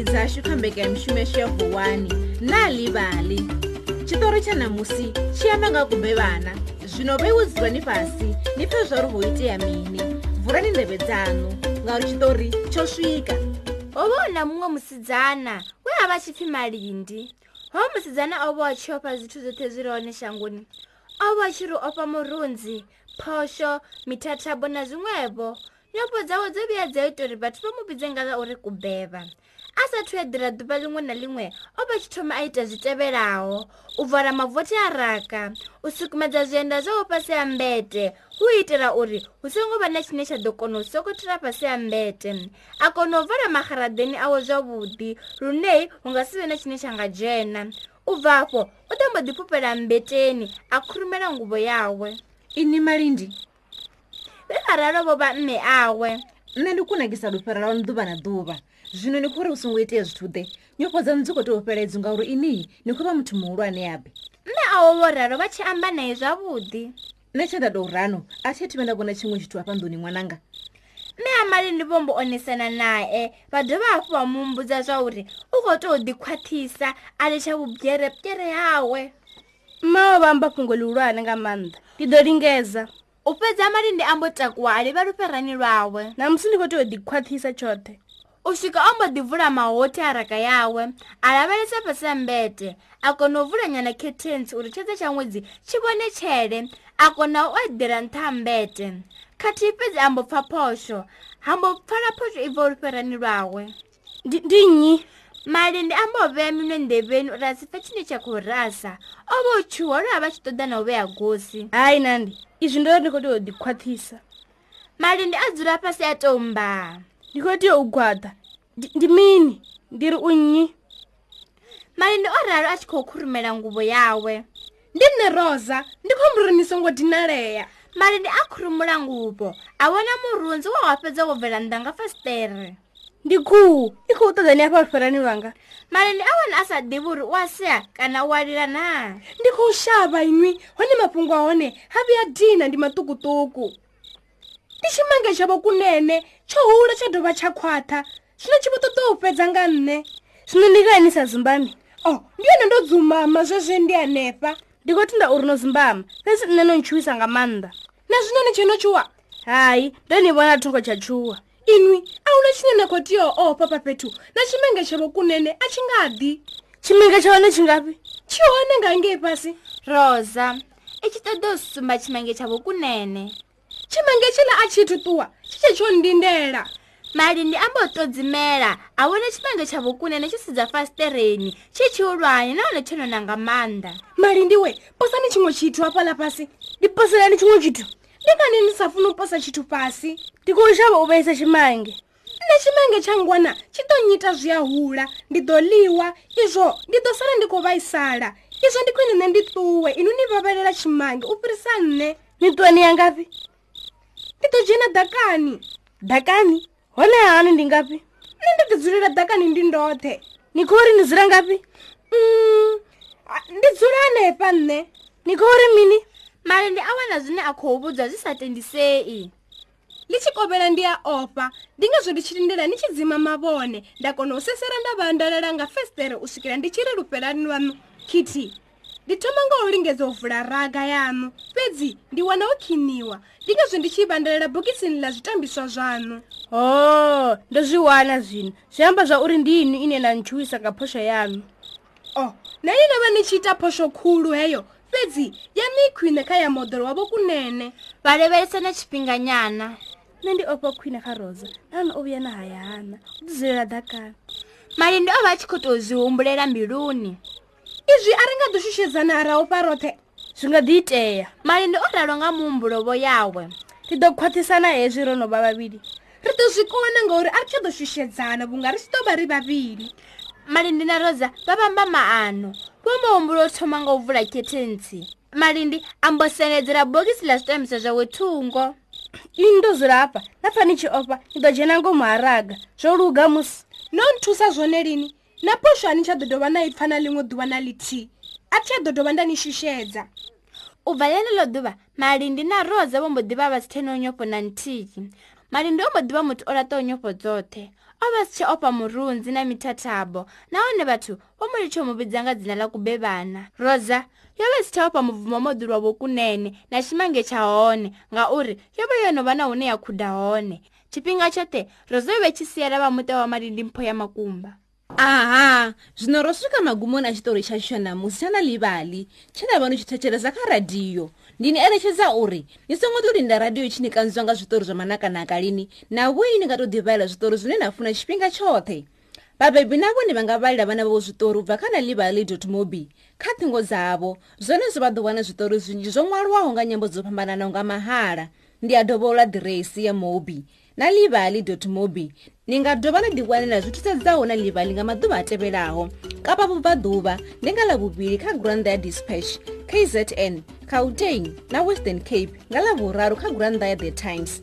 khonani dzashu kha mbekanyamishumo yashu ya vuwani na ḽivhali tshiṱori tsha ṋamusi tshi amba nga kube vhana zwino vheiwe dzulani fhasi ni pfe zwa uri ho itea mini. Vulani nḓevhe dzaṋu ngauri tshiṱori tsho swika. Ho vha hu na muṅwe musidzana we a vha tshi pfhi malindi. Hoyo musidzana o vha a tshi ofha zwithu zwoṱhe zwi re hone shangoni. O vha a tshi ri ofha murunzi phosho mithathabo na zwiṅwevho nyofho dzawe dzo vhuya dza ita uri vhathu vha mu vhidze nga ḽa uri kubeba. A sathu eḓela ḓuvha ḽiṅwe na ḽiṅwe o vha tshi thoma a ita zwi tevhelaho u vala mavothi a raka u sukumedza zwienda zwawo fhasi ha mbete hu itela uri hu songo vha na tshine tsha ḓo kona u sokothela fhasi ha mbete. A kona u vala maharadeni awe zwavhuḓi lune hu nga si vhe na tshine tsha nga dzhena. U bva afho u ḓo mbo ḓi fhufhela mbeteni a khurumela nguvho yawe. Ini malindi vhe aralo vho vha mme awe. Nṋe ndi kunakisa lufhera lwanu ḓuvha na ḓuvha. Zwino ni khou ri u songo itea zwithu ḓe? Nyofho dzaṋu dzi khou tea u fheledzo ngauri ini ni khou vha muthu muhulwane yabe mme awo vho ralo vha tshi amba naye zwavhuḓi. Nṋe tsha nda tou rano a thi athu vhe nda vhona tshiṅwe tshithu hafha nḓuni ṅwananga. Mme a malindi vhombo onesana nae. Vha dovha hafhu vha mumbudza zwa uri u khou tou ḓikhwaṱhisa a litsha vhubyerebdyere hawe. Mme o vhamba fhungo ḽihulwane nga maanḓa. Ndi ḓo lingedza u fhedza malindi ambo takuwa a livha lufherani lwawe. Namusi ndi khou tea u ḓikhwaṱhisa tshoṱhe. U swika o mbo ḓi vula mahothi a raka yawe a lavhelesa fhasi ha mbete a kona u vula nyana khetens uri tshedza tsha ṅwedzi tshi vhone tshele a kona u eḓela nṱha ha mbete. Khathihi fhedzi ambo pfa phosho hambo pfala phosho i bva lufherani lwawe. Ndi nnyi malindi ambo vhea minwe nḓevheni uri a si pfe tshine tsha khou rasa. O vha u tshuwa lwe a vha tshi ṱoḓa na u vhea gosi. Hayi nandi. Izwi ndo ri ndi khou tea u ḓikhwaṱhisa malindi a dzula fhasi a tou mbaa ndi khou tea u gwaḓa Ndi- ndi mini? Ndi ri u nnyi? Malindi o ralo a tshi khou khurumela nguvho yawe. Ndi nne rosa. Ndi khou mburi ni songo dinalea malindi a khurumula nguvho. A vhona murunzi wa wa fhedza wo bvela nnḓa nga fasiṱere ndi khuhu i khou ṱoḓa ni hafha lufherani lwanga malindi a wana a sa ḓivhi uri u a sea kana u a lila naa ndi khou shavha inwi hone mafhungo a hone ha vhuya dina ndi maṱukuṱuku. Ndi tshimange tshavho kunene tsho hula tsha dovha tsha khwaṱha. Zwino tshi vho ṱoḓa u fhedza nga nṋe. Zwino ndi kale ni sa dzumbami o ndi yone ndo dzumama zwezwe ndi hanefha. Ndi khou tenda uri no dzumbama fhedzi nṋe no ntshuwisa nga maanḓa. Na zwino ni tshe no tshuwa? Hayi ndo ni vhona thungo tsha tshuwa. Inwi a huna tshine na khou tea o ofha fhethu na tshimange tshavho kunene a tshi nga ḓi tshimange tsha hone tshingafhi tshi hone nga ngei fhasi rosa i tshi ṱoḓa u sumba tshimange tshavho kunene. Tshimange tshiḽa a tshi tuṱuwa tshi tshe tsho ndindela malindi ambo ṱodzimela a vhona tshimange tshavho kunene tshi sedza fasiṱereni tshi tshihulwane nahone tsho nona nga maanḓa malindi we posani tshiṅwe tshithu hafhaḽa fhasi ndi poselani tshiṅwe tshithu ndi ngani ni sa funi u posa tshithu fhasi ndi khou shavha u vhaisa tshimange nṋe tshimange tsha ngwana tshi ḓo nyita zwi a hula. Ndi ḓo ḽiwa izwo ndi ḓo sala ndi khou vhaisala. Izwo ndi khwine nṋe ndi ṱuwe. Inu ni vhavhelela tshimange u fhirisa nṋe. Ni ṱuwe ni ya ngafhi? Ndi ḓo dzhena ḓakani. Ḓakani? Hone hani ndi ngafhi? Nṋe ndi ḓi dzulela ḓakani ndi ndoṱhe. Ni khou ri ni dzula ngafhi? Mm, ndi dzula hanefha nṋe. Ni khou ri mini? Malindi a wana zwine a khou vhudzwa zwi sa tendisei ḽi tshi kovhela ndi a ofha. Ndi ngazwo ndi tshi lindela ni tshi dzima mavhone. Nda kona u sesera nda vhandalela nga festere u swikela ndi tshi ri lufhelani lwaṋu khithi ndi thoma nga u lingedza u vula raga yaṋu. Fhedzi ndi wana ho khiniwa ndi ngazwo ndi tshi vhandalela bokisini ḽa zwitambiswa zwaṋu. O ndo zwi wana zwino. Zwi amba zwa uri ndi ini ine na ntshuwisa nga phosho yaṋu. O na ini no vha ni tshi ita phosho khulu heyo. Fhedzi yaṋu i khwine kha ya moḓoro wavho kunene. Vha lavhelesa na tshifhinga nyana nṋe ndi ofha khwine kha rosa nahone o vhuya na hayana u ḓi dzulela ḓakani. Malindi o vha a tshi khou tou zwi humbulela mbiluni. Izwi a ri nga ḓo shushedzana ra ofha roṱhe. Zwi nga ḓi itea. Malindi o ralo nga muhumbulovo yawe. Ndi ḓo khwaṱhisana hezwi ro no vha vhavhili. Ri ḓo zwi kona ngauri a ri tsha ḓo shushedzana vhunga ri tshi ḓo vha ri vhavhili. Malindi na rosa vha vhamba maano. Vho muhumbulo u thoma nga u vula khetentsi malindi ambo senedzela bokisi ḽa zwitamisa zwawe thungo ini ndo dzula hafha na pfa ni tshi ofha ni ḓo dzhena ngomu ha raga zwo luga musi. No nthusa zwone lini? Na posho a ni tsha ḓo dovha na i pfa na ḽiṅwe ḓuvha na ḽithihi a thi a ḓo dovha nda ni shushedza u bva ḽeneḽo ḓuvha malindi na rosa vho mbo ḓi vha si theno nyofho na nthihi. Malindi o mbo ḓi vha muthu o laṱaho nyofho dzoṱhe. O vha si tsha opa murunzi na mithathabo. Nahone vhathu vho mu litsho mu vhidza nga dzina ḽa kubevhana. Rosa yo vha i si tsha opa mubvumo moḓi lwa vhokunene na tshimange tsha hone ngauri yo vha yo no vha na hune ya khuda hone. Tshifhinga tshoṱhe rosa yo vha i tshi siela vha muṱa wa malindi ya makumba. Aha zwino ro swika magumoni a tshashu tsha ṋamusi tsha na ḽivhali tshe na vha ni tshi thetshelesa kha radiyo. Ndi ni eletshedza uri ni songo ḓo linda radiyo i tshi ni kanziwa nga zwiṱori zwa manakanaka lini? Na vhoi ni nga tou ḓivhalela zwiṱori zwine na funa tshifhinga tshoṱhe vhabebi na vhone vha nga vhalela vhana vhavho zwiṱori u bva kha na ḽivhali dot mobi. Kha ṱhingo dzavho zwone zwo vha ḓo wana zwiṱori zwinzhi zwo ṅwalwaho nga nyambo dzo fhambananaho nga mahala. Ndi a dovhola ḓiresi ya mobi. Na livali mobi ni nga dovha na ḓiwanela zwi thusedzaho na livali nga maḓuvha a tevhelaho. Kapa vhubvaḓuvha ndi nga ḽavhuvhili kha gurannḓa ya dispatch kzn gauteng na western cape nga ḽavhuraru kha gurannḓa ya the times